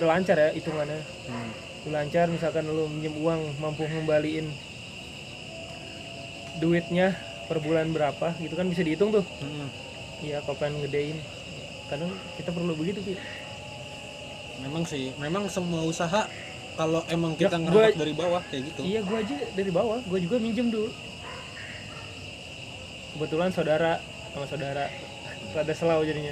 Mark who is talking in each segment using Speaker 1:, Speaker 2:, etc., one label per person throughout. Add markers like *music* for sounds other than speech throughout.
Speaker 1: udah lancar ya hitungannya.
Speaker 2: Hmm.
Speaker 1: udah lancar misalkan lu minjem uang mampu ngembaliin duitnya per bulan berapa gitu kan bisa dihitung tuh.
Speaker 2: Hmm.
Speaker 1: iya kalau pengen ngedein. Kadang kita perlu begitu Pi.
Speaker 2: memang sih memang semua usaha kalau emang
Speaker 1: Ya,
Speaker 2: kita
Speaker 1: gua-
Speaker 2: ngerangkap dari bawah kayak gitu.
Speaker 1: Iya gua aja dari bawah gua juga minjem dulu. Kebetulan saudara sama saudara. Rada selau jadinya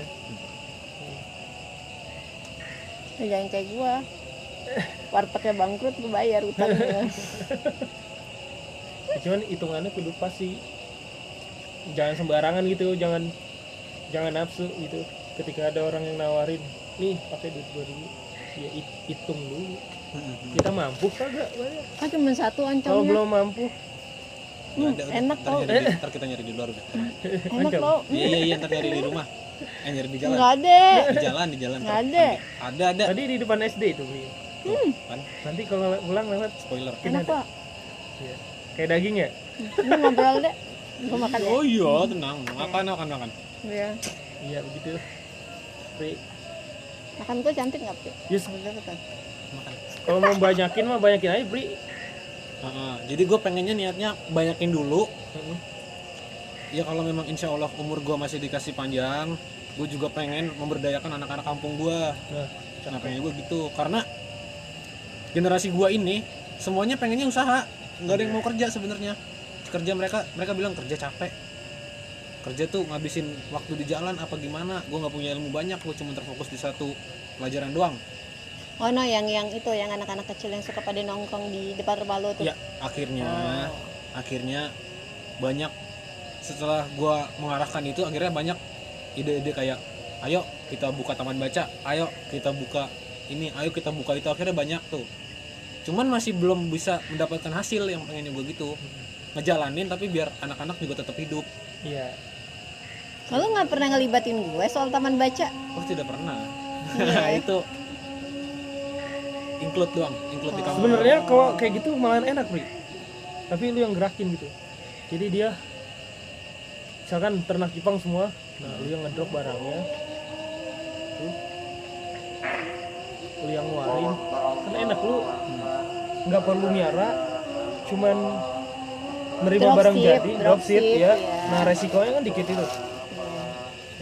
Speaker 3: Ya, jangan kayak gua. Wartegnya bangkrut gue bayar utangnya.
Speaker 1: Ya, *laughs* cuman hitungannya kudu pas sih. Jangan sembarangan gitu jangan jangan nafsu gitu. Ketika ada orang yang nawarin nih pakai duit gua dulu. Ya hit- hitung dulu.
Speaker 2: Hmm.
Speaker 1: kita mampu kagak? Bayar
Speaker 3: kan cuma satu
Speaker 1: kalau
Speaker 3: oncomnya
Speaker 1: belum mampu.
Speaker 2: Udah.
Speaker 3: enak
Speaker 2: ntar,
Speaker 3: tau.
Speaker 2: ntar kita nyari di luar
Speaker 3: enak tau.
Speaker 2: Iya iya iya ntar nyari di rumah nyari di jalan.
Speaker 3: Nggak ada.
Speaker 2: Di jalan di jalan
Speaker 3: Nggak ada.
Speaker 2: ada ada.
Speaker 1: Tadi di depan SD itu beli
Speaker 2: Tuh, kan.
Speaker 1: Nanti kalau pulang lewat.
Speaker 2: Spoiler.
Speaker 3: Enak kok
Speaker 1: ya. kayak daging ya?
Speaker 3: Ini ngobrol deh. Gue makan ya
Speaker 2: oh iya tenang. Makan makan makan.
Speaker 3: Iya.
Speaker 1: iya begitu. Pri.
Speaker 3: makan tuh cantik nggak sih
Speaker 1: Yes.
Speaker 2: makan.
Speaker 1: Kalau mau banyakin mah banyakin aja beli
Speaker 2: Heeh, jadi gue pengennya niatnya banyakin dulu.
Speaker 1: Heeh.
Speaker 2: ya kalau memang insya Allah umur gue masih dikasih panjang gue juga pengen memberdayakan anak-anak kampung gue
Speaker 1: nah
Speaker 2: nah pengen gue gitu. Karena generasi gue ini semuanya pengennya usaha. Nggak ada yang mau kerja sebenarnya. Kerja mereka mereka bilang kerja capek. Kerja tuh ngabisin waktu di jalan apa gimana? Gue nggak punya ilmu banyak gue cuma terfokus di satu pelajaran doang.
Speaker 3: Oh no yang yang itu yang anak-anak kecil yang suka pada nongkrong di depan rumah lo tuh?
Speaker 2: Ya akhirnya
Speaker 3: Oh.
Speaker 2: akhirnya banyak setelah gua mengarahkan itu akhirnya banyak ide-ide kayak ayo kita buka taman baca ayo kita buka ini ayo kita buka itu. Akhirnya banyak tuh. Cuman masih belum bisa mendapatkan hasil yang pengennya gue gitu. Ngejalanin tapi biar anak-anak juga tetap hidup.
Speaker 1: Iya.
Speaker 3: Lalu nggak pernah ngelibatin gue soal taman baca?
Speaker 2: oh tidak pernah.
Speaker 3: Iya. *laughs*
Speaker 2: itu include doang include di kamu
Speaker 1: sebenarnya kalau kayak gitu malah enak Bri tapi lu yang gerakin gitu. Jadi dia misalkan ternak Jepang semua nah lu yang ngedrop barangnya tuh lu yang ngeluarin kan enak lu nggak perlu miara cuman nerima
Speaker 3: Drop
Speaker 1: barang
Speaker 3: ship,
Speaker 1: jadi
Speaker 3: drop
Speaker 1: ship
Speaker 3: ship,
Speaker 1: ya
Speaker 3: ya.
Speaker 1: nah resikonya kan dikit itu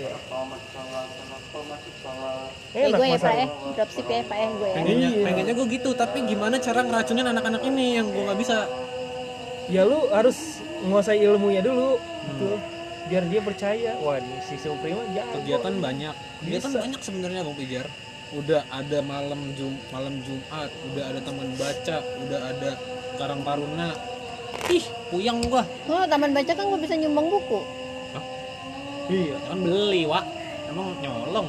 Speaker 1: ya.
Speaker 3: Eh gue ya pak
Speaker 1: masalahnya.
Speaker 3: ya, dropship ya pak ya gue ya.
Speaker 2: pengennya
Speaker 1: Iya.
Speaker 2: pengennya gue gitu tapi gimana cara ngeracunin anak-anak ini yang gue nggak bisa
Speaker 1: ya lu harus menguasai ilmunya dulu gitu biar dia percaya. Wah ini si Suprema jago.
Speaker 2: Kegiatan banyak. Kegiatan
Speaker 1: Bisa.
Speaker 2: banyak sebenarnya bang Pijar udah ada malam jum malam Jumat udah ada taman baca udah ada karang taruna ih puyang gua.
Speaker 3: Oh taman baca kan gue bisa nyumbang buku.
Speaker 1: iya.
Speaker 2: Kan beli wak. Emang nyolong.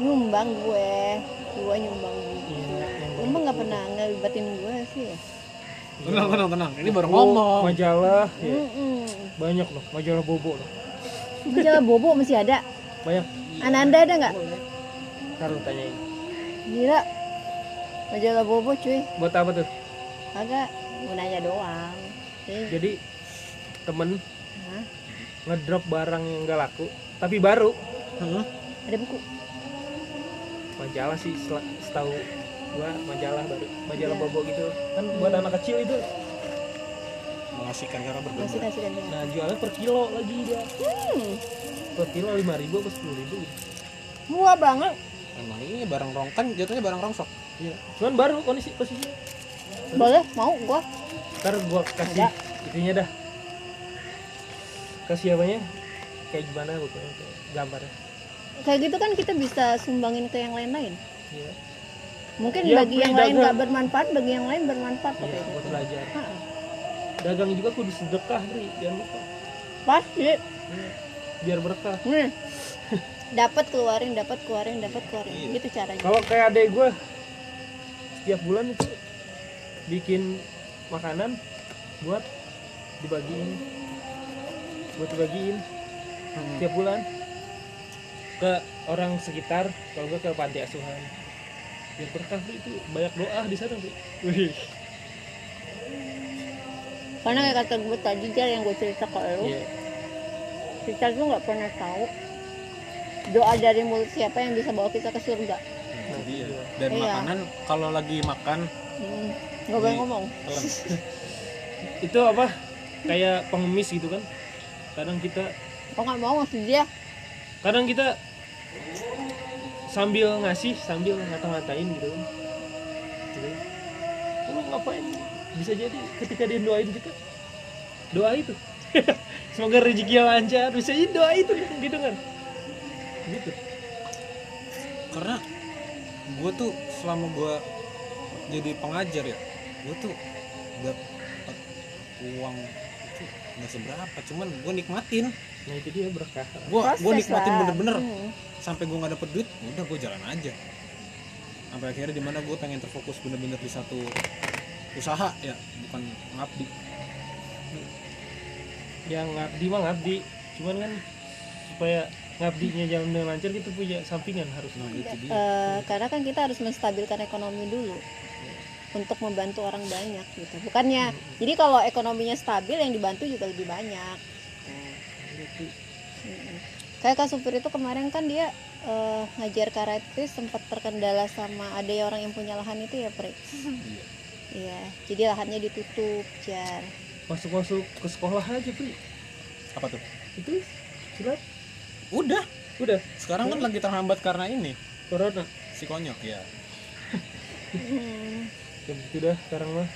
Speaker 3: Nyumbang gue, gue nyumbang buku.
Speaker 1: iya
Speaker 3: Emang nggak pernah ngelibatin gue sih ya.
Speaker 2: Tenang tenang tenang ini baru
Speaker 1: Buku,
Speaker 2: ngomong
Speaker 1: majalah ya.
Speaker 3: Mm-mm.
Speaker 1: banyak loh majalah bobo loh
Speaker 3: Majalah bobo masih ada.
Speaker 1: banyak
Speaker 3: Ananda ada nggak?
Speaker 1: ntar lu tanyain
Speaker 3: Gila. Majalah bobo cuy.
Speaker 1: buat apa tuh
Speaker 3: Agak mau nanya doang. Jadi,
Speaker 1: jadi temen
Speaker 3: Hah?
Speaker 1: ngedrop barang yang nggak laku tapi baru
Speaker 2: Heeh.
Speaker 3: ada buku.
Speaker 1: majalah sih setahu gua majalah baru majalah
Speaker 3: Iya.
Speaker 1: bobo gitu kan buat anak kecil itu
Speaker 2: mengasihkan cara
Speaker 3: Masih
Speaker 2: berbeda
Speaker 3: kasih dia.
Speaker 1: nah jualnya per kilo lagi dia
Speaker 3: Hmm.
Speaker 1: per kilo lima ribu atau sepuluh ribu gitu.
Speaker 3: Murah banget.
Speaker 2: emang ini barang rong kan jatuhnya barang rongsok
Speaker 1: Iya. Cuman baru kondisi posisinya.
Speaker 3: Boleh, mau gua.
Speaker 1: Ntar gua kasih itunya dah. Kasih apanya? Kayak gimana pokoknya kayak gambarnya.
Speaker 3: Kayak gitu kan kita bisa sumbangin ke yang lain-lain.
Speaker 1: Iya.
Speaker 3: Mungkin
Speaker 1: Iya,
Speaker 3: bagi yang lain
Speaker 1: dagang.
Speaker 3: nggak bermanfaat, bagi yang lain bermanfaat
Speaker 1: Iya,
Speaker 3: kayak gitu.
Speaker 1: belajar. Dagang juga kudu sedekah, Bri. Jangan lupa.
Speaker 3: Pasti.
Speaker 1: Iya. Biar berkah.
Speaker 3: Nih. dapat keluarin, dapat keluarin, dapat keluarin.
Speaker 2: Iya.
Speaker 3: Gitu caranya.
Speaker 1: Kalau kayak adek gua setiap bulan itu bikin makanan buat dibagiin buat dibagiin
Speaker 2: Hmm.
Speaker 1: tiap bulan ke orang sekitar kalau gua ke panti asuhan biar berkah itu banyak doa di sana. Wih.
Speaker 3: Karena kayak kata gue tadi Jar yang gue cerita ke lu,
Speaker 1: Iya.
Speaker 3: kita tuh nggak pernah tahu doa dari mulut siapa yang bisa bawa kita ke surga.
Speaker 2: Nah, dia. dan
Speaker 3: Iya.
Speaker 2: makanan kalau lagi makan
Speaker 3: Hmm, nggak boleh ngomong *laughs*
Speaker 1: itu apa kayak pengemis gitu kan kadang kita
Speaker 3: kok nggak mau maksud dia
Speaker 1: kadang kita sambil ngasih sambil ngata-ngatain gitu. Gitu. Lu ngapain? Bisa jadi ketika dia doain kita doa itu. *laughs* Semoga rezeki lancar bisa jadi doa itu gitu kan. Gitu.
Speaker 2: Karena gue tuh selama gue jadi pengajar ya gue tuh dapat uang itu nggak seberapa cuman gue nikmatin
Speaker 1: nah itu dia berkah
Speaker 2: gue gue
Speaker 3: Proses
Speaker 2: nikmatin bener-bener.
Speaker 3: Hmm.
Speaker 2: sampai gue nggak dapet duit udah gue jalan aja. Sampai akhirnya di mana gue pengen terfokus bener-bener di satu usaha ya bukan ngabdi.
Speaker 1: Yang ngabdi mah ngabdi. Cuman kan supaya ngabdinya jalan dengan lancar kita punya sampingan harus
Speaker 2: nah itu dia.
Speaker 3: Eh, karena kan kita harus menstabilkan ekonomi dulu untuk membantu orang banyak gitu. Bukannya jadi kalau ekonominya stabil yang dibantu juga lebih banyak. Kayak kak supir itu kemarin kan dia eh, ngajar karate sempat terkendala sama ada ya orang yang punya lahan itu ya Pri?
Speaker 2: Iya.
Speaker 3: iya jadi lahannya ditutup jar.
Speaker 1: Masuk masuk ke sekolah aja pri.
Speaker 2: Apa tuh?
Speaker 1: Itu silat.
Speaker 2: Udah.
Speaker 1: Udah.
Speaker 2: Sekarang kan lagi terhambat karena ini.
Speaker 1: Corona.
Speaker 2: Si konyol ya
Speaker 3: Hmm.
Speaker 1: ya begitu dah sekarang mah.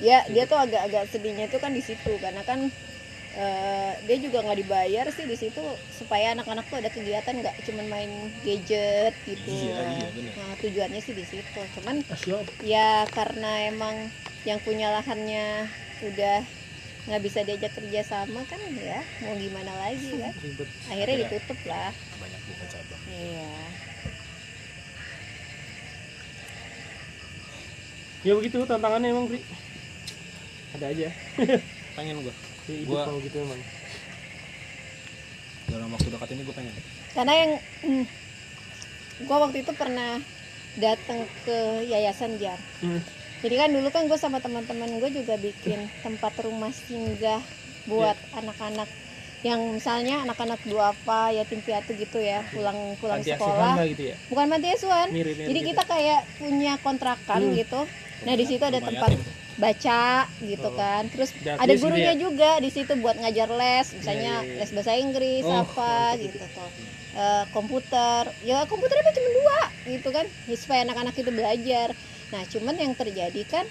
Speaker 3: Ya dia tuh agak-agak sedihnya tuh kan di situ karena kan eh, dia juga nggak dibayar sih di situ supaya anak-anak tuh ada kegiatan nggak cuman main gadget gitu.
Speaker 2: Iya, iya, benar.
Speaker 3: nah tujuannya sih di situ. Cuman
Speaker 1: asyik
Speaker 3: ya karena emang yang punya lahannya udah nggak bisa diajak kerja sama kan ya mau gimana lagi kan
Speaker 1: ribet.
Speaker 3: Akhirnya ditutup lah.
Speaker 2: banyak buka cabang.
Speaker 3: Iya.
Speaker 1: Ya begitu tantangannya emang pri. Ada aja. *laughs*
Speaker 2: Pengen gue
Speaker 1: ya,
Speaker 2: Gua-
Speaker 1: kalau gitu emang.
Speaker 2: Dalam waktu dekat ini gue pengen.
Speaker 3: Karena yang hmm, gua waktu itu pernah datang ke yayasan jar.
Speaker 1: Hmm.
Speaker 3: jadi kan dulu kan gue sama teman-teman gue juga bikin tempat rumah singgah buat anak-anak yang misalnya anak-anak duafa yatim piatu gitu ya pulang pulang
Speaker 1: Panti asuhan
Speaker 3: sekolah.
Speaker 1: lah gitu ya.
Speaker 3: Bukan panti asuhan.
Speaker 1: Mirip mirip
Speaker 3: jadi
Speaker 1: gitu.
Speaker 3: kita kayak punya kontrakan
Speaker 1: Hmm.
Speaker 3: gitu. Nah di situ ada tempat
Speaker 2: yatim.
Speaker 3: Baca gitu
Speaker 1: Oh.
Speaker 3: kan. Terus
Speaker 1: Gratis
Speaker 3: ada gurunya
Speaker 1: ya?
Speaker 3: juga di situ buat ngajar les misalnya
Speaker 1: Iya, iya, iya.
Speaker 3: les bahasa Inggris
Speaker 1: Oh,
Speaker 3: apa
Speaker 1: mantap
Speaker 3: gitu tuh. Eh, komputer. Ya komputernya cuma dua gitu kan. Ya, supaya anak-anak itu belajar. Nah cuman yang terjadi kan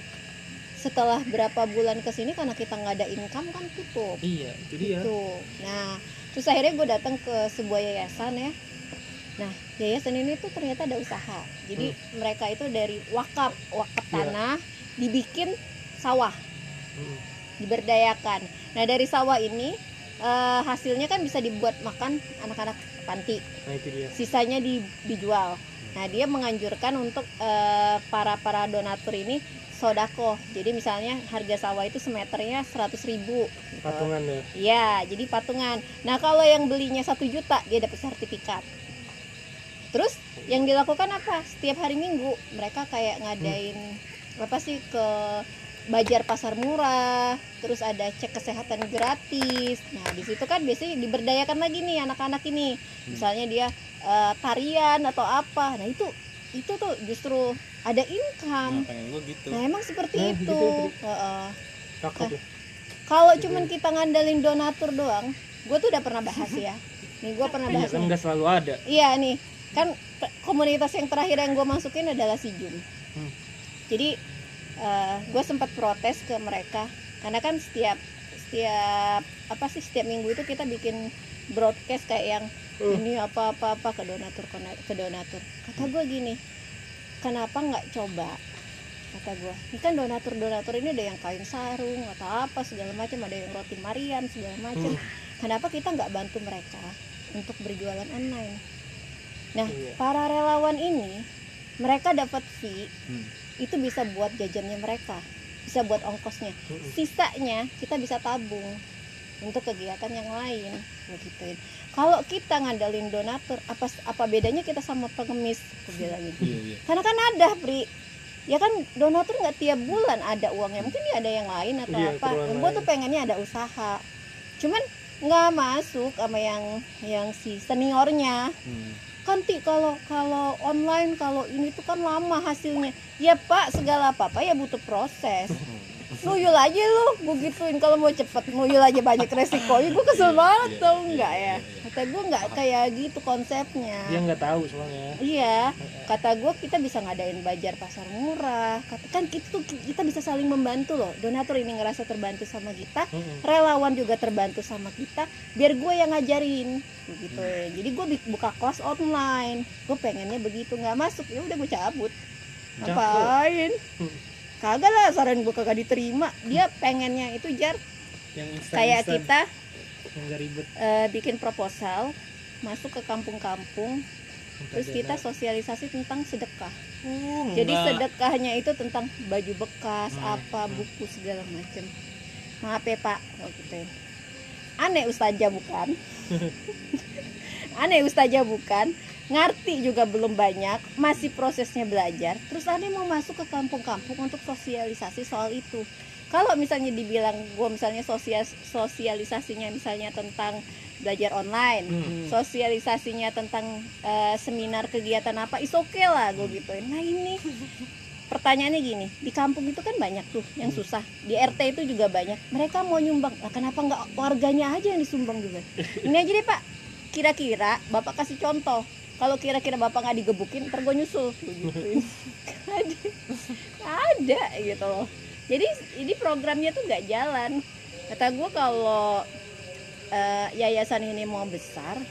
Speaker 3: setelah berapa bulan ke sini karena kita nggak ada income kan tutup.
Speaker 1: Iya itu dia.
Speaker 3: Gitu. Nah terus akhirnya gue datang ke sebuah yayasan ya. Nah yayasan ini tuh ternyata ada usaha. Jadi mereka itu dari wakaf wakaf
Speaker 1: Iya.
Speaker 3: tanah dibikin sawah
Speaker 1: Hmm.
Speaker 3: diberdayakan nah dari sawah ini eh, hasilnya kan bisa dibuat makan anak-anak panti
Speaker 1: nah itu dia
Speaker 3: sisanya di- dijual nah dia menganjurkan untuk eh, para para donatur ini sodako jadi misalnya harga sawah itu semeternya 100.000 ribu gitu.
Speaker 1: patungan ya
Speaker 3: Iya, jadi patungan. Nah, kalau yang belinya satu juta, dia dapat sertifikat. Terus yang dilakukan apa? Setiap hari Minggu mereka kayak ngadain apa sih ke Bajar pasar murah, terus ada cek kesehatan gratis. Nah, di situ kan biasanya diberdayakan lagi nih anak-anak ini. Misalnya dia eh, tarian atau apa. Nah, itu itu tuh justru ada
Speaker 2: nah
Speaker 3: income.
Speaker 2: pengen gue gitu
Speaker 3: Nah, emang seperti
Speaker 1: Nah,
Speaker 3: itu.
Speaker 1: gitu,
Speaker 3: Heeh.
Speaker 1: cakep ya
Speaker 3: Kalau cuman kita ngandalin donatur doang, gue tuh udah pernah bahas ya. Nih gue pernah
Speaker 1: iya
Speaker 3: bahas
Speaker 1: kan nggak selalu ada
Speaker 3: Iya nih, kan komunitas yang terakhir yang gue masukin adalah si Jun.
Speaker 1: Hmm.
Speaker 3: Jadi gue sempat protes ke mereka karena kan setiap setiap apa sih setiap minggu itu kita bikin broadcast kayak yang
Speaker 1: Uh.
Speaker 3: ini apa apa apa ke donatur ke donatur. Kata gue gini, kenapa nggak coba? Kata gue, ini kan donatur donatur ini ada yang kain sarung atau apa segala macam, ada yang roti Marian segala macam.
Speaker 1: Hmm.
Speaker 3: Kenapa kita nggak bantu mereka untuk berjualan online? Nah,
Speaker 1: Iya.
Speaker 3: para relawan ini mereka dapat fee
Speaker 2: Hmm.
Speaker 3: Itu bisa buat jajannya mereka, bisa buat ongkosnya. Sisanya kita bisa tabung untuk kegiatan yang lain, begituin. Kalau kita ngandalin donatur, apa apa bedanya kita sama pengemis? Aku gitu.
Speaker 2: iya iya
Speaker 3: Karena kan ada, Pri. Ya kan donatur nggak tiap bulan ada uangnya. Mungkin dia ada yang lain atau
Speaker 1: Iya,
Speaker 3: apa. Gue tuh pengennya ada usaha. Cuman nggak masuk sama yang yang si seniornya.
Speaker 2: Hmm.
Speaker 3: Kan Ti, kalau kalau online kalau ini tuh kan lama hasilnya. Ya pak segala apa apa ya butuh proses nuyul aja lu gue gituin. Kalau mau cepet nuyul aja banyak resikonya gue kesel banget
Speaker 2: Iya,
Speaker 3: tau
Speaker 2: iya,
Speaker 3: nggak
Speaker 2: iya,
Speaker 3: ya?
Speaker 2: iya.
Speaker 3: kata gue nggak kayak gitu konsepnya.
Speaker 1: Dia nggak tahu soalnya.
Speaker 3: Iya. Kata gue kita bisa ngadain bajar pasar murah. Kata kan itu kita bisa saling membantu loh. Donatur ini ngerasa terbantu sama kita relawan juga terbantu sama kita biar gue yang ngajarin. Begitu ya jadi gue buka kelas online. Gue pengennya begitu nggak masuk ya udah gue cabut. Ngapain?
Speaker 1: Hmm.
Speaker 3: Kagak lah saran gue kagak diterima. Dia pengennya itu jar
Speaker 1: yang instan
Speaker 3: kayak kita
Speaker 1: yang ribet.
Speaker 3: eh, bikin proposal masuk ke kampung-kampung terus kita sosialisasi tentang sedekah.
Speaker 2: Uh,
Speaker 3: jadi
Speaker 2: enggak.
Speaker 3: sedekahnya itu tentang baju bekas
Speaker 2: Hmm,
Speaker 3: apa
Speaker 2: hmm.
Speaker 3: buku segala macam maaf ya pak kalau gitu ya. aneh ustazah bukan? *laughs* Aneh ustazah bukan ngerti juga belum banyak masih prosesnya belajar. Terus aneh mau masuk ke kampung-kampung untuk sosialisasi soal itu. Kalau misalnya dibilang gue misalnya sosial sosialisasinya misalnya tentang belajar online
Speaker 1: Hmm.
Speaker 3: sosialisasinya tentang eh, seminar kegiatan apa is oke lah gue gituin. Nah ini pertanyaannya gini di kampung itu kan banyak tuh yang susah. Di RT itu juga banyak. Mereka mau nyumbang. Nah, kenapa nggak warganya aja yang disumbang juga? Ini aja deh pak. Kira-kira bapak kasih contoh kalau kira-kira bapak nggak digebukin ntar gue nyusul gituin *laughs* ada. Ada gitu loh. Jadi ini programnya tuh nggak jalan. Kata gue kalau eh, yayasan ini mau besar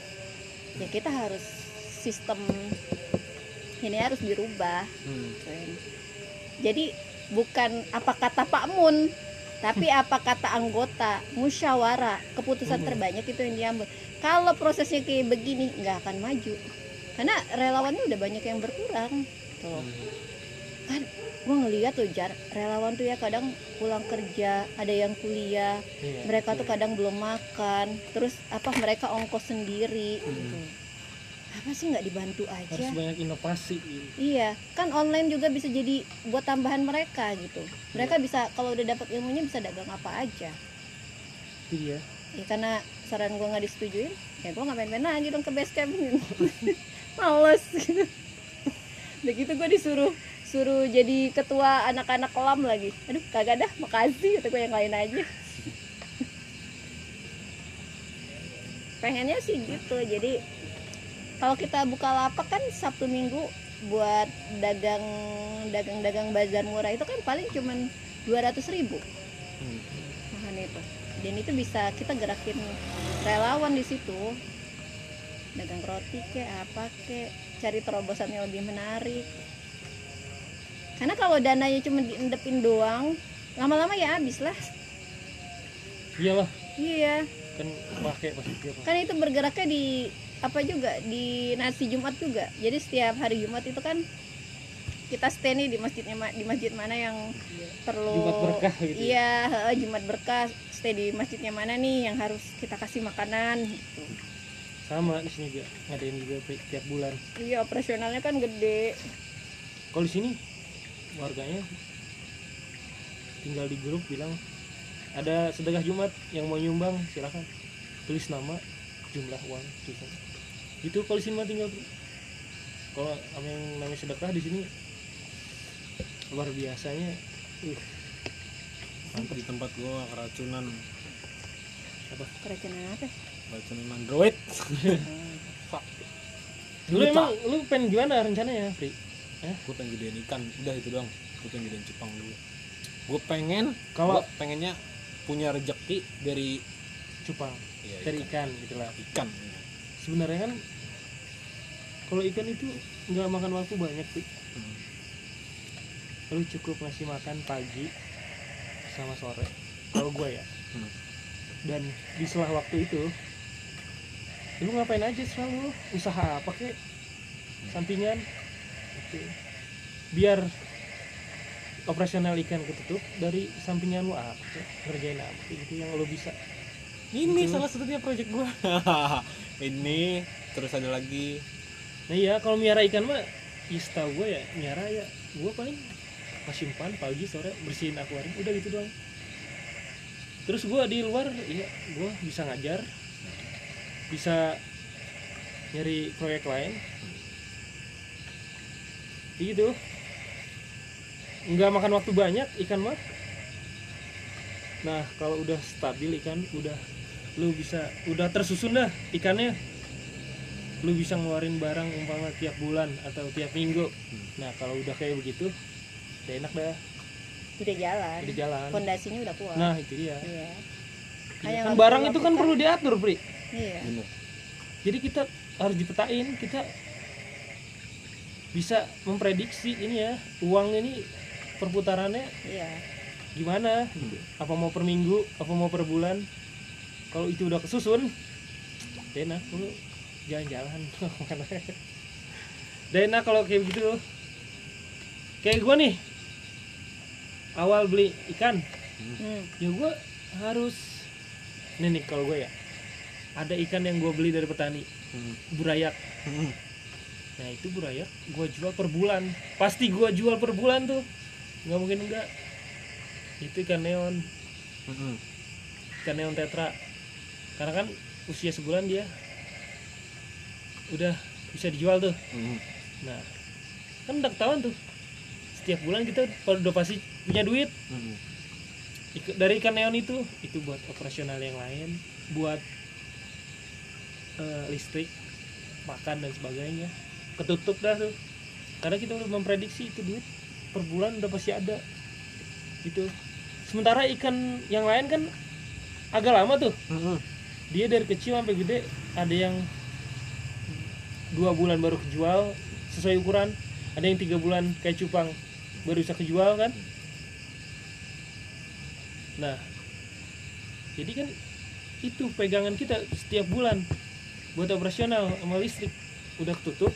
Speaker 3: ya kita harus sistem ini harus dirubah.
Speaker 2: Hmm.
Speaker 3: jadi bukan apa kata Pak Mun tapi apa kata anggota musyawarah keputusan
Speaker 1: Hmm.
Speaker 3: terbanyak itu yang diambil. Kalau prosesnya kayak begini nggak akan maju karena relawannya udah banyak yang berkurang tuh kan gue ngeliat tuh jar relawan tuh ya kadang pulang kerja ada yang kuliah
Speaker 1: Iya,
Speaker 3: mereka tuh
Speaker 1: betul.
Speaker 3: kadang belum makan terus apa mereka ongkos sendiri gitu. apa sih nggak dibantu
Speaker 1: harus
Speaker 3: aja
Speaker 1: banyak inovasi gitu.
Speaker 3: iya kan online juga bisa jadi buat tambahan mereka gitu mereka bisa kalau udah dapat ilmunya bisa dagang apa aja
Speaker 1: iya
Speaker 3: ya karena saran gue nggak disetujuin ya gue nggak main-main lagi dong ke base camp gitu. *laughs* males. Gitu *laughs* begitu gue disuruh suruh jadi ketua anak-anak kelam lagi. Aduh kagak dah makasih kata gue yang lain aja. *laughs* Pengennya sih gitu jadi kalau kita buka lapak kan sabtu minggu buat dagang dagang dagang bazar murah itu kan paling cuman 200 ribu.
Speaker 2: Hmm.
Speaker 3: Mahan itu. Dan itu bisa kita gerakin relawan di situ dagang roti kek apa kek cari terobosan yang lebih menarik. Karena kalau dananya cuma diendepin doang lama-lama ya habis lah.
Speaker 1: Iyalah.
Speaker 3: Iya.
Speaker 1: Kan pakai dia pakai.
Speaker 3: kan itu bergeraknya di apa juga di nasi Jumat juga. Jadi setiap hari Jumat itu kan kita stay nih di masjidnya ma- di masjid mana yang perlu
Speaker 1: Jumat berkah gitu ya.
Speaker 3: iya Jumat berkah stay di masjidnya mana nih yang harus kita kasih makanan gitu
Speaker 1: sama di sini juga ngadain juga ti- tiap bulan.
Speaker 3: Iya operasionalnya kan gede.
Speaker 1: Kalau di sini warganya tinggal di grup bilang ada sedekah Jumat yang mau nyumbang silakan. Tulis nama jumlah uang tulisan. Itu kalau di sini mah tinggal kalau yang namanya sedekah di sini luar biasanya uh,
Speaker 2: Sampai di tempat gua keracunan.
Speaker 3: Keracunan apa
Speaker 2: keracunan android *laughs*
Speaker 1: lu
Speaker 2: Lupa.
Speaker 1: emang lu pengen gimana rencananya Fri?
Speaker 2: gue pengen gedein ikan. Udah itu doang. Gue pengen gedein cupang dulu. Gue pengen
Speaker 1: Kalau-
Speaker 2: gua pengennya punya rejeki dari
Speaker 1: cupang
Speaker 2: ya,
Speaker 1: dari ikan. gitu lah.
Speaker 2: Ikan.
Speaker 1: Sebenarnya kan kalau ikan itu nggak makan waktu banyak sih
Speaker 2: Hmm.
Speaker 1: lu cukup ngasih makan pagi sama sore. Kalau gue ya.
Speaker 2: Hmm.
Speaker 1: dan di setelah waktu itu lu ngapain aja selalu? Usaha apa kek? Sampingan? Gitu. biar operasional ikan ketutup dari sampingan lu apa kek? Ngerjain apa kek? Gitu yang lu bisa.
Speaker 2: Ini
Speaker 1: Gitu.
Speaker 2: salah satunya project gue *laughs* ini terus ada lagi.
Speaker 1: Nah iya kalau miara ikan mah setahu gue ya miara ya gue paling masih umpan pagi sore bersihin akuarium udah gitu doang. Terus gue di luar ya gue bisa ngajar bisa nyari proyek lain. Gitu. Nggak makan waktu banyak ikan mah. Nah kalau udah stabil ikan udah lu bisa udah tersusun dah ikannya. Lu bisa ngeluarin barang umpama tiap bulan atau tiap minggu. Nah kalau udah kayak begitu udah enak dah.
Speaker 3: Udah jalan.
Speaker 1: Udah jalan.
Speaker 3: Fondasinya udah kuat
Speaker 1: nah itu dia.
Speaker 3: Iya.
Speaker 1: Iya, kan barang itu kan
Speaker 3: dilakukan.
Speaker 1: perlu diatur pri
Speaker 3: iya.
Speaker 2: Bener
Speaker 1: jadi kita harus dipetain kita bisa memprediksi ini ya uang ini perputarannya
Speaker 3: iya.
Speaker 1: gimana? Gitu. apa mau per minggu apa mau per bulan? Kalau itu udah kesusun enak lu jalan-jalan. *laughs* Enak kalau kayak begitu kayak gua nih awal beli ikan.
Speaker 3: Hmm.
Speaker 1: ya gua harus nih nih kalau gue ya ada ikan yang gua beli dari petani
Speaker 2: Hmm.
Speaker 1: burayak
Speaker 2: Hmm.
Speaker 1: nah itu burayak gua jual per bulan pasti gua jual per bulan tuh nggak mungkin enggak itu ikan neon
Speaker 2: Hmm.
Speaker 1: ikan neon tetra karena kan usia sebulan dia udah bisa dijual tuh
Speaker 2: Hmm.
Speaker 1: nah kan udah ketahuan tuh setiap bulan kita udah pasti punya duit
Speaker 2: Hmm.
Speaker 1: Dari ikan neon itu itu buat operasional yang lain buat eh, listrik makan dan sebagainya. Ketutup dah tuh. Karena kita udah memprediksi itu duit per bulan udah pasti ada. Gitu. Sementara ikan yang lain kan agak lama tuh. Dia dari kecil sampai gede ada yang dua bulan baru kejual sesuai ukuran. Ada yang tiga bulan kayak cupang baru bisa kejual kan. Nah jadi kan itu pegangan kita setiap bulan buat operasional sama listrik. Udah ketutup.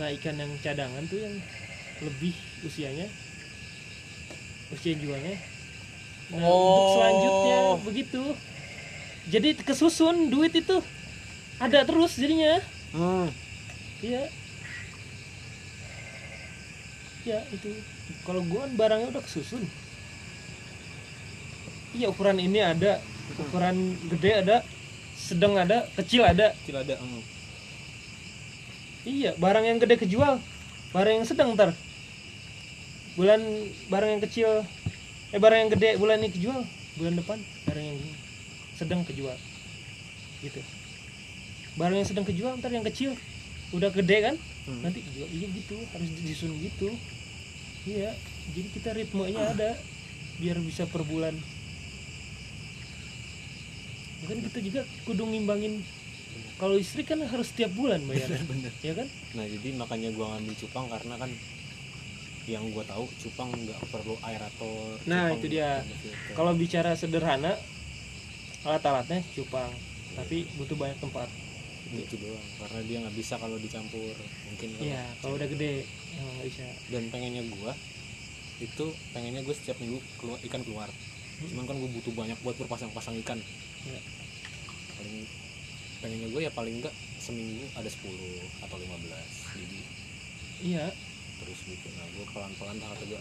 Speaker 1: Nah ikan yang cadangan tuh yang lebih usianya. Usia jualnya. Nah untuk
Speaker 2: Oh.
Speaker 1: selanjutnya begitu. Jadi kesusun duit itu ada terus jadinya.
Speaker 2: Hmm.
Speaker 1: iya. Ya itu. Kalau gua kan barangnya udah kesusun. Iya ukuran ini ada. Ukuran gede ada sedang ada kecil ada
Speaker 2: Kecil ada. Hmm.
Speaker 1: iya barang yang gede kejual barang yang sedang ntar bulan barang yang kecil eh barang yang gede bulan ini kejual bulan depan barang yang sedang kejual gitu barang yang sedang kejual ntar yang kecil udah gede kan
Speaker 2: Hmm.
Speaker 1: nanti kejual iya gitu harus disusun gitu iya jadi kita ritmenya ada biar bisa per bulan kan kita juga kudu ngimbangin kalau listrik kan harus setiap bulan bayar
Speaker 2: Bener.
Speaker 1: ya kan
Speaker 2: Nah jadi makanya gua ngambil cupang karena kan yang gua tahu cupang nggak perlu aerator.
Speaker 1: Nah, itu dia.
Speaker 2: perlu filter.
Speaker 1: kalau bicara sederhana alat-alatnya cupang tapi butuh banyak tempat
Speaker 2: itu doang karena dia nggak bisa kalau dicampur mungkin kalau-
Speaker 1: iya kalau udah gede emang nggak bisa
Speaker 2: dan pengennya gua itu pengennya gue setiap minggu keluar ikan keluar cuman kan gue butuh banyak buat berpasang-pasang ikan
Speaker 1: Iya.
Speaker 2: paling pengennya gue ya paling enggak seminggu ada 10 atau 15 jadi
Speaker 1: iya.
Speaker 2: terus gitu. Nah gue pelan-pelan kata gue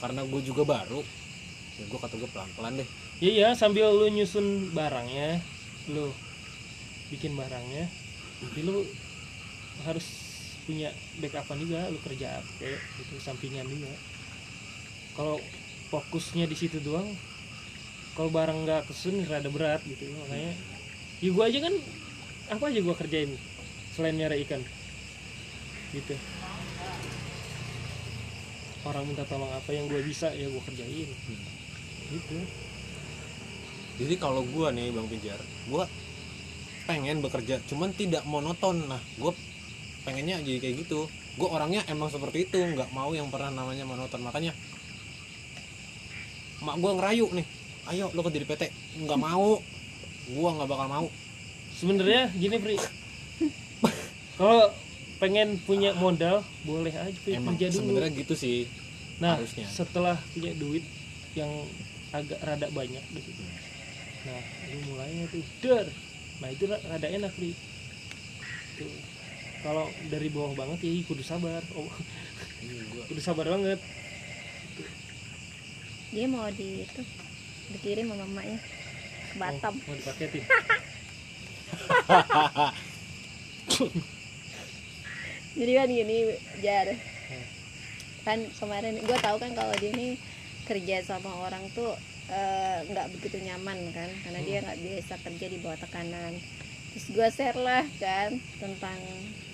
Speaker 2: karena gue juga baru. Ya gue kata gue pelan-pelan deh.
Speaker 1: Iya sambil lu nyusun barangnya lu bikin barangnya jadi lu harus punya backupan juga lu kerja apa gitu sampingan juga. Kalau fokusnya di situ doang kalau barang nggak kesun rada berat gitu. Makanya ya gua aja kan apa aja gua kerjain selain nyari ikan. Gitu. Orang minta tolong apa yang gua bisa ya gua kerjain. Gitu.
Speaker 2: Jadi kalau gue nih bang Pijar gue pengen bekerja cuman tidak monoton. Nah gue pengennya jadi kayak gitu. Gue orangnya emang seperti itu nggak mau yang pernah namanya monoton. Makanya mak gue ngerayu nih ayo lo kerja di PT nggak mau. Gue nggak bakal mau.
Speaker 1: Sebenarnya gini Pri. Kalau pengen punya modal boleh aja Pri,
Speaker 2: emang
Speaker 1: kerja dulu.
Speaker 2: sebenarnya gitu sih
Speaker 1: nah
Speaker 2: harusnya.
Speaker 1: setelah punya duit yang agak rada banyak gitu. Nah lu mulainya tuh der nah itu ra- rada enak Pri. Tuh. Kalau dari bawah banget ya kudu sabar. Oh.
Speaker 2: Iya, gua-
Speaker 1: kudu sabar banget.
Speaker 3: Dia mau di itu dikirim sama mamanya ke Batam.
Speaker 1: Oh, mau dipaketin? *laughs*
Speaker 3: Jadi kan gini jar. Kan kemarin gue tahu kan kalau dia ini kerja sama orang tuh eh, nggak begitu nyaman kan karena dia nggak biasa kerja di bawah tekanan. Terus gue share lah kan tentang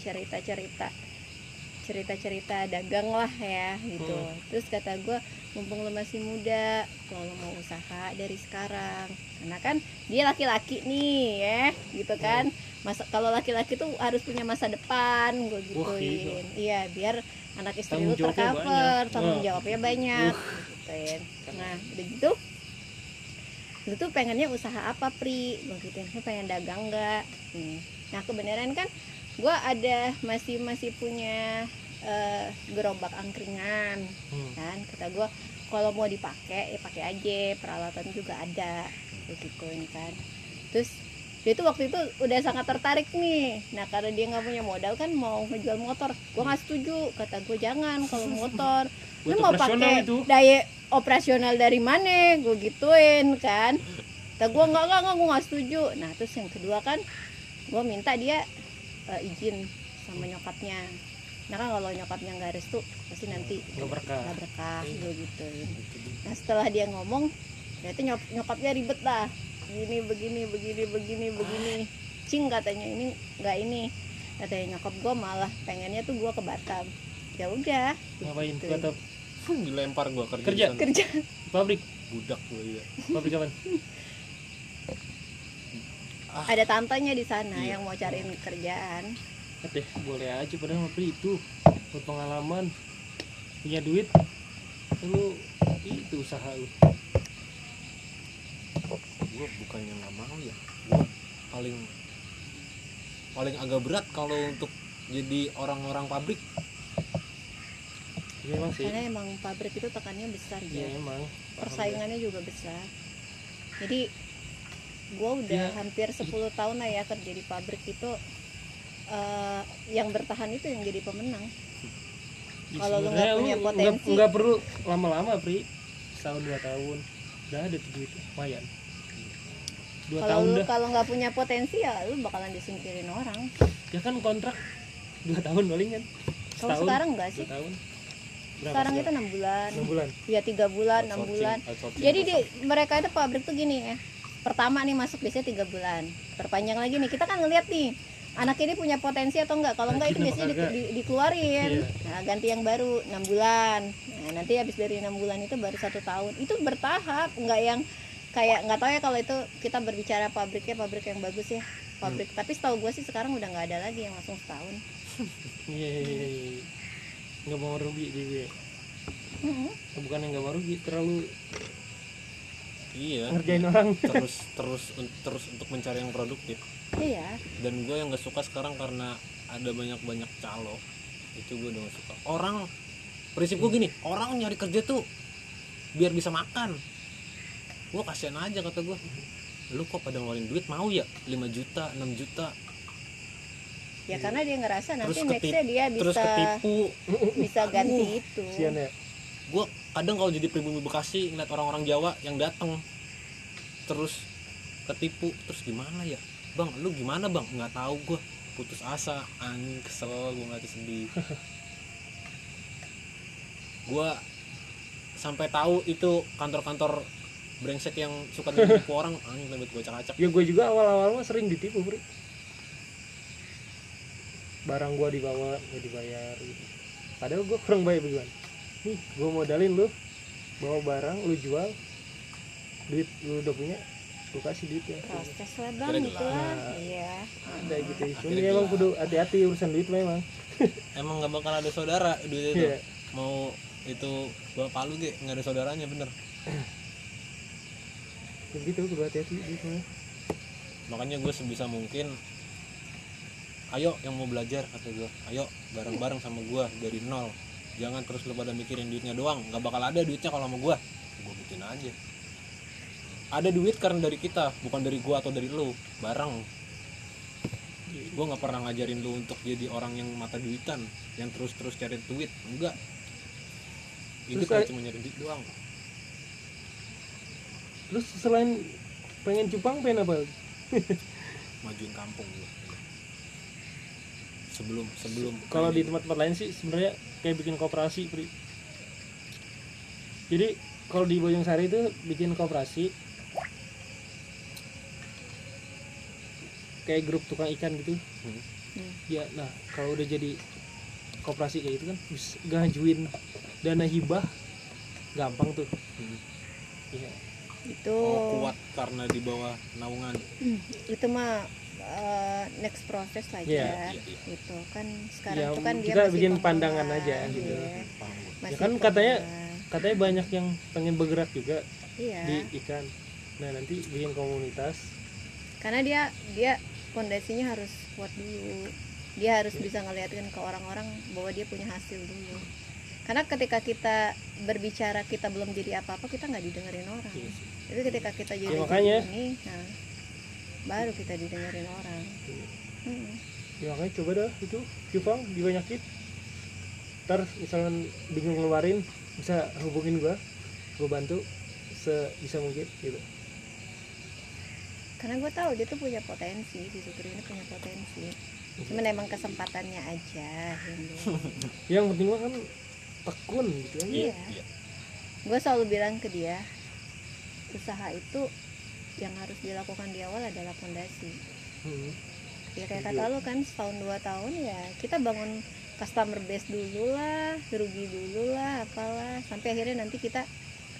Speaker 3: cerita-cerita cerita-cerita dagang lah ya gitu.
Speaker 1: Hmm.
Speaker 3: terus kata gue mumpung lo masih muda kalau lo mau usaha dari sekarang. Karena kan dia laki-laki nih ya gitu kan. Masa kalau laki-laki tuh harus punya masa depan gue
Speaker 1: Wah,
Speaker 3: gituin. Iya biar anak istri lu tercover tanggung jawabnya banyak gituin. Nah udah gitu lu tuh pengennya usaha apa pri? Gue gituin lu pengen dagang nggak? Hmm. nah kebenaran kan gue ada masih masih punya eh, gerobak angkringan.
Speaker 1: Hmm.
Speaker 3: kan kata gue kalau mau dipakai ya pakai aja peralatan juga ada begituin kan. Terus dia tuh waktu itu udah sangat tertarik nih. Nah karena dia nggak punya modal kan mau ngejual motor. Gue nggak setuju kata gue jangan kalau motor. *laughs* Lu mau pakai daya operasional dari mana? Gue gituin kan. Kata gue nggak nggak nggak gue nggak setuju. Nah terus yang kedua kan gue minta dia eh, izin sama nyokapnya nah kan kalau nyokapnya nggak restu pasti nanti
Speaker 1: Nggak berkah.
Speaker 3: nggak berkah
Speaker 2: Iya.
Speaker 3: gue gituin. Nah setelah dia ngomong ternyata nyok nyokapnya ribet lah. Begini begini begini begini begini. Cing katanya ini nggak ini. Katanya nyokap gue malah pengennya tuh gue ke Batam. Ya udah
Speaker 1: ngapain?
Speaker 3: Gitu.
Speaker 1: Gua tetap
Speaker 2: dilempar gua kerja,
Speaker 1: Kerja.
Speaker 3: kerja.
Speaker 1: Pabrik?
Speaker 2: Budak gua iya.
Speaker 1: Pabrik kapan
Speaker 3: ada tantenya di sana
Speaker 2: Iya.
Speaker 3: yang mau cariin kerjaan
Speaker 1: deh boleh aja padahal pabrik itu buat pengalaman punya duit lu itu usaha lu.
Speaker 2: Gua bukannya nggak mau ya. Gua paling paling agak berat kalau untuk jadi orang-orang pabrik.
Speaker 1: Ya emang sih.
Speaker 3: Karena emang pabrik itu tekannya besar
Speaker 1: ya
Speaker 3: ya
Speaker 1: emang.
Speaker 3: Persaingannya juga besar. Jadi gue udah
Speaker 1: Ya.
Speaker 3: hampir 10 tahun lah ya kerja di pabrik itu eh, yang bertahan itu yang jadi pemenang.
Speaker 1: Ya,
Speaker 3: Kalau lu nggak punya potensi.
Speaker 1: nggak- nggak perlu lama-lama pri. Setahun dua tahun. Udah ada tuh duit lumayan. Dua
Speaker 3: kalau
Speaker 1: tahun
Speaker 3: lu
Speaker 1: dah.
Speaker 3: kalau nggak punya potensi ya lu bakalan disingkirin orang.
Speaker 1: Ya kan kontrak dua tahun paling kan.
Speaker 3: Kalau sekarang enggak sih?
Speaker 1: tahun. Berapa
Speaker 3: sekarang itu enam bulan.
Speaker 1: Enam bulan.
Speaker 3: Ya tiga bulan enam bulan.
Speaker 2: outsourcing
Speaker 3: jadi di mereka itu pabrik tuh gini ya. Pertama nih masuk biasanya tiga bulan. Perpanjang lagi nih. Kita kan ngeliat nih anak ini punya potensi atau enggak? Kalau enggak itu biasanya di- di- dikeluarin.
Speaker 1: Iya.
Speaker 3: nah ganti yang baru enam bulan. Nah nanti habis dari enam bulan itu baru satu tahun. Itu bertahap enggak yang kayak nggak tahu ya kalau itu kita berbicara pabriknya pabrik yang bagus ya pabrik. Tapi setahu gue sih sekarang udah nggak ada lagi yang langsung setahun. *laughs*
Speaker 1: Iya iya, iya, iya. nggak mau rugi dia
Speaker 3: Mm-mm.
Speaker 1: bukan yang nggak mau rugi terlalu
Speaker 2: iya.
Speaker 1: ngerjain orang.
Speaker 2: Terus *laughs* terus terus untuk mencari yang produktif
Speaker 3: iya.
Speaker 2: Dan gue yang gak suka sekarang karena ada banyak banyak calo. Itu gue udah gak suka. Orang prinsip gue gini orang nyari kerja tuh biar bisa makan. Gue kasihan aja kata gue lu kok pada ngeluarin duit? Mau ya? 5 juta 6 juta.
Speaker 3: Ya karena dia ngerasa nanti
Speaker 2: Terus
Speaker 3: nextnya dia
Speaker 2: terus
Speaker 3: bisa
Speaker 2: ketipu.
Speaker 3: bisa ganti itu.
Speaker 1: sian ya.
Speaker 2: Gue kadang kalau jadi pribumi bekasi ngeliat orang-orang jawa yang datang terus ketipu terus gimana ya bang lu gimana bang? Nggak tahu gue putus asa. Anjing kesel gue ngeliat sedih *laughs* gue sampai tahu itu kantor-kantor brengsek yang suka ditipu orang. Anjing lebih gue acak-acak.
Speaker 1: Ya gue juga awal-awal mah sering ditipu bro. Barang gue dibawa gak dibayar gitu. padahal gue kurang bayar begitu nih gue modalin lu bawa barang lu jual duit lu udah punya lu kasih duitnya.
Speaker 3: Proses lah bang gitu lah
Speaker 1: jelas.
Speaker 3: iya.
Speaker 1: Ada gitu. Ya emang kudu hati-hati urusan duit memang.
Speaker 2: Emang nggak bakal ada saudara duit itu.
Speaker 1: Iya.
Speaker 2: mau itu bapak lu ge. Nggak ada saudaranya bener.
Speaker 1: Begitu kudu hati-hati duit mah
Speaker 2: makanya gue sebisa mungkin ayo yang mau belajar kata gue ayo bareng-bareng sama gue dari nol. Jangan terus lu pada mikirin duitnya doang. Nggak bakal ada duitnya kalau sama gue gue bikin aja ada duit karena dari kita bukan dari gue atau dari lu. Bareng. Gue nggak pernah ngajarin lu untuk jadi orang yang mata duitan yang terus terus cari duit. Enggak. Nggak
Speaker 1: eh,
Speaker 2: cuma nyari duit doang.
Speaker 1: Terus selain pengen cupang pengen apa? *laughs*
Speaker 2: Majuin kampung gue sebelum sebelum
Speaker 1: kalau di tempat-tempat lain sih sebenarnya kayak bikin koperasi Pri. jadi kalau di Bojong Sari itu bikin koperasi kayak grup tukang ikan gitu
Speaker 2: Hmm.
Speaker 1: Ya nah kalau udah jadi koperasi kayak gitu kan bisa ngajuin dana hibah gampang tuh
Speaker 2: Hmm.
Speaker 1: iya
Speaker 3: itu
Speaker 2: oh, kuat karena di bawah naungan
Speaker 3: Hmm, itu mah eh, next proses
Speaker 1: Iya.
Speaker 3: ya
Speaker 2: Iya, iya.
Speaker 3: itu kan sekarang
Speaker 1: Ya,
Speaker 3: itu kan dia
Speaker 1: kita
Speaker 3: masih
Speaker 1: bikin
Speaker 3: pemula,
Speaker 1: pandangan aja gitu.
Speaker 3: iya.
Speaker 2: paham gua.
Speaker 3: Masih
Speaker 1: kan katanya-
Speaker 3: pemula.
Speaker 1: katanya banyak yang pengen bergerak juga
Speaker 3: iya
Speaker 1: di ikan nah nanti bikin komunitas
Speaker 3: karena dia dia fondasinya harus kuat dulu. Dia harus bisa ngeliatin ke orang-orang bahwa dia punya hasil dulu. Karena ketika kita berbicara kita belum jadi apa-apa kita nggak didengerin orang.
Speaker 1: Iya sih.
Speaker 3: tapi ketika kita jadi
Speaker 1: Ya, makanya.
Speaker 3: ini nah, baru kita didengerin orang. Hmm.
Speaker 1: ya makanya coba dah itu cupang dibanyakin. Ntar misalkan bingung ngeluarin bisa hubungin gua. Gua bantu sebisa mungkin gitu
Speaker 3: karena gue tahu dia tuh punya potensi si Sutri ini punya potensi cuman emang kesempatannya aja *laughs* yang
Speaker 1: penting mah kan tekun gitu aja
Speaker 3: Iya.
Speaker 2: Iya.
Speaker 3: gue selalu bilang ke dia usaha itu yang harus dilakukan di awal adalah fondasi
Speaker 1: Hmm.
Speaker 3: ya kayak kata lu kan setahun dua tahun ya kita bangun customer base dulu lah rugi dulu lah apalah sampai akhirnya nanti kita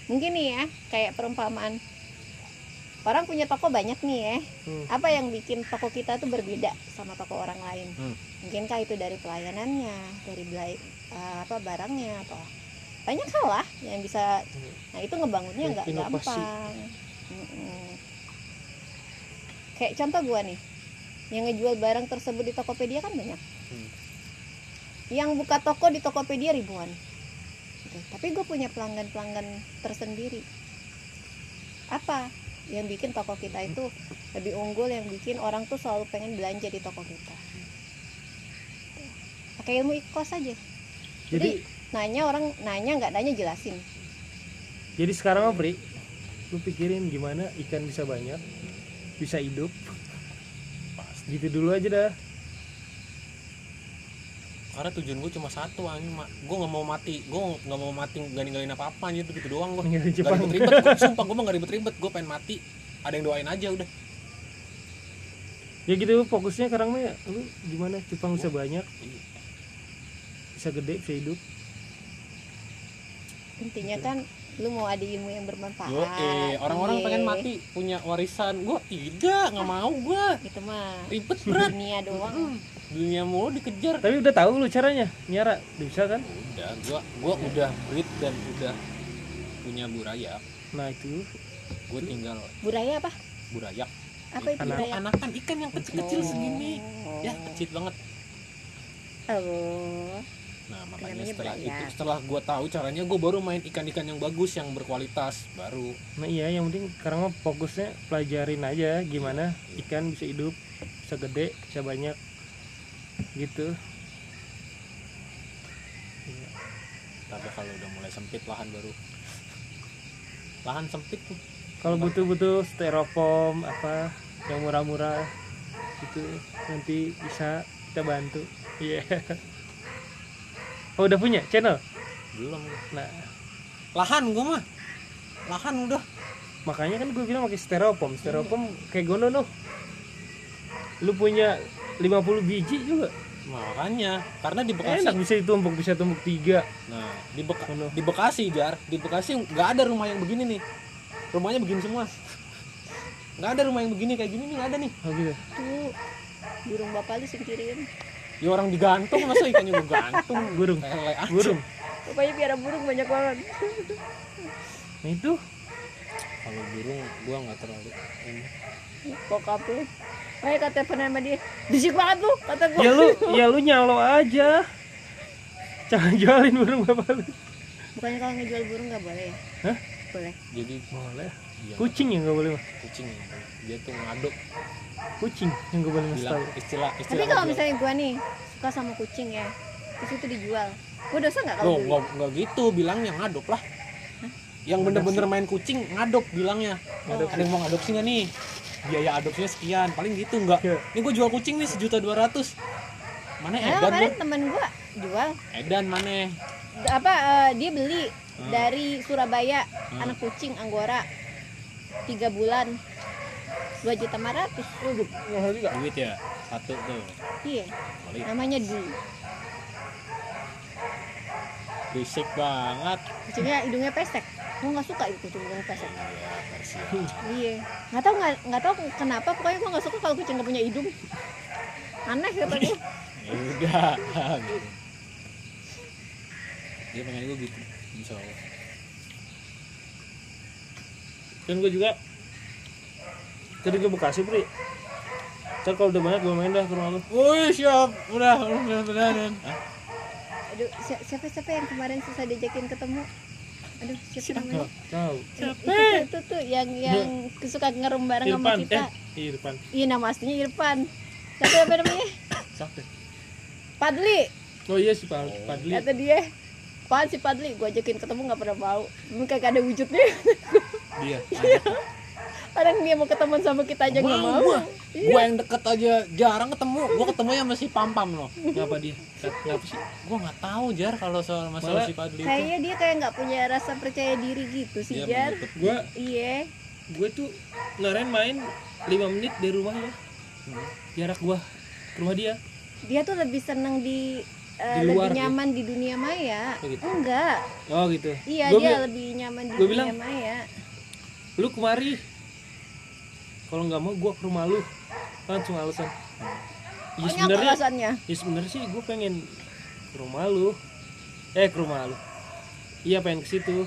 Speaker 3: mungkin nih ya kayak perumpamaan orang punya toko banyak nih ya
Speaker 1: Hmm.
Speaker 3: apa yang bikin toko kita tuh berbeda sama toko orang lain
Speaker 2: Hmm.
Speaker 3: mungkinkah itu dari pelayanannya dari belai eh, apa barangnya atau banyak hal lah yang bisa
Speaker 1: Hmm.
Speaker 3: nah itu ngebangunnya nggak gampang Mm-mm. kayak contoh gua nih yang ngejual barang tersebut di Tokopedia kan banyak
Speaker 2: Hmm.
Speaker 3: yang buka toko di Tokopedia ribuan Gitu. tapi gue punya pelanggan pelanggan tersendiri apa yang bikin toko kita itu lebih unggul yang bikin orang tuh selalu pengen belanja di toko kita. Pakai ilmu ikos aja.
Speaker 1: Jadi
Speaker 3: nanya orang nanya nggak nanya jelasin.
Speaker 1: Jadi sekarang mah Pri lu pikirin gimana ikan bisa banyak bisa hidup. Gitu dulu aja dah
Speaker 2: karena tujuan gue cuma satu anjing mak. Gue nggak mau mati. Gue nggak mau mati nggak ninggalin apa apa gitu gitu doang gue Gak
Speaker 1: Jepang.
Speaker 2: ribet-ribet, gua, sumpah gue mah gak ribet-ribet, gue pengen mati. Ada yang doain aja udah.
Speaker 1: Ya gitu fokusnya sekarang mah ya lu gimana? Cupang bisa banyak. Bisa gede bisa hidup.
Speaker 3: Intinya kan lu mau ada ilmu yang bermanfaat.
Speaker 2: Yo, eh, orang-orang
Speaker 3: Iya.
Speaker 2: pengen mati punya warisan. Gue tidak, gak mau gue
Speaker 3: itu mah
Speaker 2: Ribet berat
Speaker 3: dunia doang.
Speaker 2: Dunia mulu dikejar.
Speaker 1: Tapi udah tahu lu caranya nyara bisa kan?
Speaker 2: Udah, gue gua udah breed dan udah punya burayak
Speaker 1: nah itu.
Speaker 2: Gue tinggal
Speaker 3: budaya apa?
Speaker 2: Burayak
Speaker 3: apa itu
Speaker 1: Anak-
Speaker 2: Anakan ikan yang kecil-kecil segini.
Speaker 3: Oh.
Speaker 2: Ya kecil banget.
Speaker 3: Oh
Speaker 2: Nah makanya
Speaker 3: Namanya
Speaker 2: setelah itu Setelah gue tahu caranya Gue baru main ikan-ikan yang bagus Yang berkualitas Baru.
Speaker 1: Nah iya yang penting sekarang mah fokusnya pelajarin aja gimana ikan bisa hidup bisa gede bisa banyak gitu.
Speaker 2: Tapi kalau udah mulai sempit lahan baru. Lahan sempit tuh.
Speaker 1: Kalau butuh-butuh styrofoam apa yang murah-murah itu nanti bisa kita bantu. Iya *laughs* oh udah punya channel?
Speaker 2: Belum.
Speaker 1: Nah.
Speaker 2: Lahan gue mah. Lahan udah.
Speaker 1: Makanya kan gue bilang pakai styrofoam styrofoam kayak gono noh. Lu punya 50 biji juga?
Speaker 2: Makanya. Karena di Bekasi
Speaker 1: enak bisa ditumpuk bisa tumpuk tiga.
Speaker 2: Nah di, Beka-
Speaker 1: Gono.
Speaker 2: di Bekasi Jar. Di Bekasi nggak ada rumah yang begini nih. Rumahnya begini semua. Nggak ada rumah yang begini kayak gini nih nggak ada nih.
Speaker 1: Oh gitu.
Speaker 3: Tuh burung bapak lu singkirin
Speaker 2: ya orang digantung masa ikannya gue gantung?
Speaker 1: Burung.
Speaker 2: Lele aja
Speaker 1: burung.
Speaker 3: rupanya biara burung banyak banget.
Speaker 1: Nah itu.
Speaker 2: Kalau burung gua nggak terlalu ini.
Speaker 3: bokap lu Makanya kata pernah sama dia. Bisik banget lu Kata gua.
Speaker 1: Ya lu ya lu nyalo aja. Jangan jualin burung bapak lu.
Speaker 3: Bukannya kalau ngejual burung nggak boleh ya?
Speaker 1: Hah?
Speaker 3: Boleh.
Speaker 2: Jadi
Speaker 1: boleh.
Speaker 2: dia
Speaker 1: kucing yang gak boleh mah
Speaker 2: kucing dia tuh ngaduk
Speaker 1: kucing yang ngasih
Speaker 2: bilang
Speaker 1: tahu.
Speaker 2: istilah
Speaker 3: Tapi
Speaker 2: istilah
Speaker 3: kalau misalnya gua nih Suka sama kucing ya Terus itu dijual. Gua dosa nggak kalau
Speaker 2: nggak nggak gitu bilangnya ngadop lah. Yang bener-bener main kucing ngadop bilangnya.
Speaker 1: Ngadop.
Speaker 2: ada yang mau ngadopsi nggak nih? Biaya adopsinya sekian paling gitu nggak.
Speaker 1: Iya.
Speaker 2: ini gue jual kucing nih sejuta dua ratus. Mana
Speaker 3: Nah,
Speaker 2: Edan
Speaker 3: kemarin
Speaker 2: tuh?
Speaker 3: temen gua jual.
Speaker 2: Edan mana?
Speaker 3: Apa eh, dia beli
Speaker 2: Hmm.
Speaker 3: dari Surabaya
Speaker 2: Hmm.
Speaker 3: anak kucing anggora. Tiga bulan dua juta lima ratus.
Speaker 1: Mahal juga.
Speaker 2: duit ya? Satu tuh.
Speaker 3: Iya.
Speaker 2: Kali
Speaker 3: namanya dulu
Speaker 2: berisik banget.
Speaker 3: Kucingnya hidungnya pesek. Gua nggak suka itu kucing hidung pesek.
Speaker 2: Iya
Speaker 3: iya. Nggak tahu nggak nggak tahu kenapa pokoknya gua nggak suka kalau kucing nggak punya hidung. Aneh kata
Speaker 2: ya udah gitu. dia pengen gue gitu insya Allah.
Speaker 1: Dan gue juga tadi ke Bekasi, Pri. Ntar kalau udah banyak gue main dah ke rumah lu.
Speaker 2: Woi siap. Udah udah udah udah
Speaker 3: aduh si- siapa siapa yang kemarin susah diajakin ketemu? Aduh siapa namanya?
Speaker 1: Tahu.
Speaker 3: itu, itu, itu tuh yang yang suka ngerem bareng sama
Speaker 1: Irfan,
Speaker 3: kita.
Speaker 1: eh, iya, Irfan.
Speaker 3: iya nama aslinya Irfan. Siapa apa namanya?
Speaker 1: Siapa?
Speaker 3: Padli.
Speaker 1: Oh iya si Pak Padli.
Speaker 3: kata dia Pan si Padli? Gue ajakin ketemu nggak pernah mau. Emang kagak ada wujudnya.
Speaker 2: Dia
Speaker 3: orang dia mau ketemu sama kita aja nggak mau
Speaker 2: gua gua yang deket aja jarang ketemu gua ketemu yang masih pam pam loh
Speaker 1: Ngapa dia? Ngapa sih?
Speaker 2: gua nggak tahu jar kalau soal masalah
Speaker 1: Malah
Speaker 2: si Padli itu
Speaker 3: kayaknya dia kayak nggak punya rasa percaya diri gitu sih
Speaker 2: dia
Speaker 3: Jar
Speaker 2: menutup
Speaker 1: Gue
Speaker 3: iya
Speaker 1: gue tuh kemarin main 5 menit dari rumahnya. Jarak gua ke rumah dia.
Speaker 3: dia tuh lebih seneng di eh,
Speaker 1: Di luar
Speaker 3: lebih
Speaker 1: dia.
Speaker 3: nyaman di dunia maya
Speaker 1: Oh, gitu.
Speaker 3: enggak
Speaker 1: Oh gitu.
Speaker 3: iya
Speaker 1: Gua
Speaker 3: dia
Speaker 1: bi-
Speaker 3: lebih nyaman di
Speaker 1: gua
Speaker 3: dunia
Speaker 1: bilang,
Speaker 3: maya
Speaker 1: lu kemari. Kalau nggak mau gua ke rumah lu. Langsung alasan. Ya
Speaker 3: banyak
Speaker 1: sebenarnya
Speaker 3: alasannya.
Speaker 1: ya sebenarnya sih gue pengen ke rumah lu. Eh ke rumah lu. Iya pengen ke situ.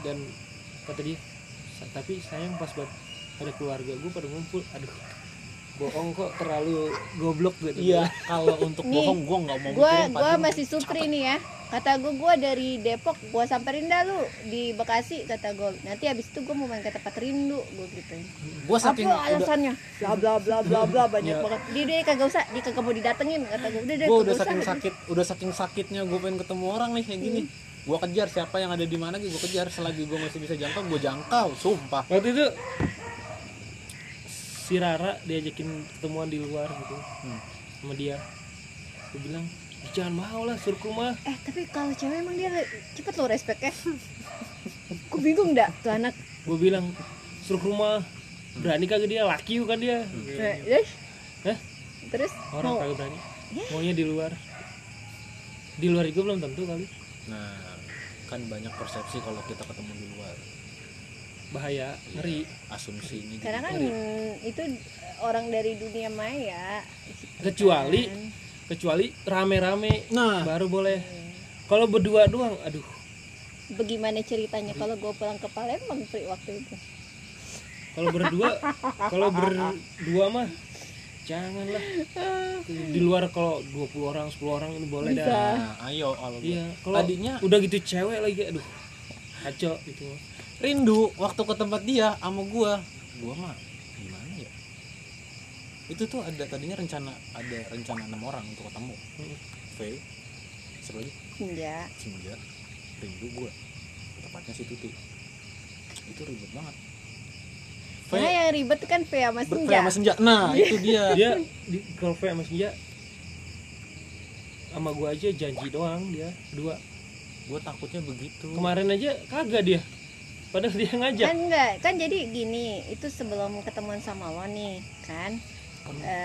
Speaker 1: Dan kata dia "Sa- tapi sayang pas buat ada keluarga gue pada ngumpul. Aduh bohong kok terlalu goblok gitu.
Speaker 2: Iya. Kalau untuk
Speaker 3: Nih,
Speaker 2: bohong gua nggak mau
Speaker 3: gua
Speaker 2: Padli.
Speaker 3: masih supri nih ya. Kata gua gua dari Depok gua samperin dah lu. Di Bekasi kata gua. Nanti habis itu gua mau main ke tempat rindu gua gituin.
Speaker 2: Gua
Speaker 3: apa
Speaker 2: saking udah
Speaker 3: alasannya? Bla bla bla bla bla *laughs* banyak
Speaker 1: Ya.
Speaker 3: banget. Dia dia kagak usah. Dia kagak mau didatengin kata gua. Udah deh
Speaker 2: gue udah
Speaker 3: usah."
Speaker 2: saking sakit udah saking sakitnya gue pengen ketemu orang nih kayak gini. Gue kejar siapa yang ada di mana gue kejar. Selagi gue masih bisa jangkau gue jangkau sumpah.
Speaker 1: Waktu itu si Rara diajakin ketemuan di luar gitu.
Speaker 2: Hmm.
Speaker 1: sama dia. Gue bilang jangan mau lah suruh ke rumah.
Speaker 3: Eh tapi kalau cewek emang dia cepet lo respect ya gua *laughs* bingung dah tuh anak.
Speaker 1: Gue bilang suruh ke rumah. Berani kagak dia? Laki kan dia?
Speaker 3: Nah, eh,
Speaker 1: Hah?
Speaker 3: terus?
Speaker 1: Orang
Speaker 3: mau
Speaker 1: kagak berani. Maunya di luar. Di luar juga belum tentu kali.
Speaker 2: Nah kan banyak persepsi kalau kita ketemu di luar
Speaker 1: bahaya ngeri.
Speaker 2: asumsi ini
Speaker 3: karena kan itu orang dari dunia maya.
Speaker 1: Kecuali
Speaker 3: Kan.
Speaker 1: kecuali rame-rame
Speaker 2: nah.
Speaker 1: baru boleh. Kalau berdua doang aduh.
Speaker 3: Bagaimana ceritanya? Kalau gue pulang ke Palembang Pri, waktu itu.
Speaker 1: Kalau berdua kalau berdua mah janganlah. Di luar kalau 20 orang 10 orang ini boleh
Speaker 3: Bisa.
Speaker 1: dah.
Speaker 2: Nah ayo kalau
Speaker 1: iya kalau
Speaker 2: tadinya
Speaker 1: udah gitu cewek lagi aduh kacau gitu
Speaker 2: rindu waktu ke tempat dia sama gua. Gua mah gimana ya? Itu tuh ada tadinya rencana ada rencana enam orang untuk ketemu.
Speaker 1: Hmm.
Speaker 2: V siapa lagi?
Speaker 3: Senja
Speaker 2: senja rindu gua. Tepatnya si Tuti. Itu ribet banget. V.
Speaker 3: Karena yang ribet kan V sama
Speaker 2: ber- V
Speaker 3: senja
Speaker 2: sama senja nah itu dia.
Speaker 1: Dia di kalau V sama Senja sama gua aja janji doang dia dua.
Speaker 2: Gua takutnya begitu.
Speaker 1: Kemarin aja kagak dia padahal dia ngajak.
Speaker 3: Kan enggak kan jadi gini itu sebelum ketemuan sama lo nih kan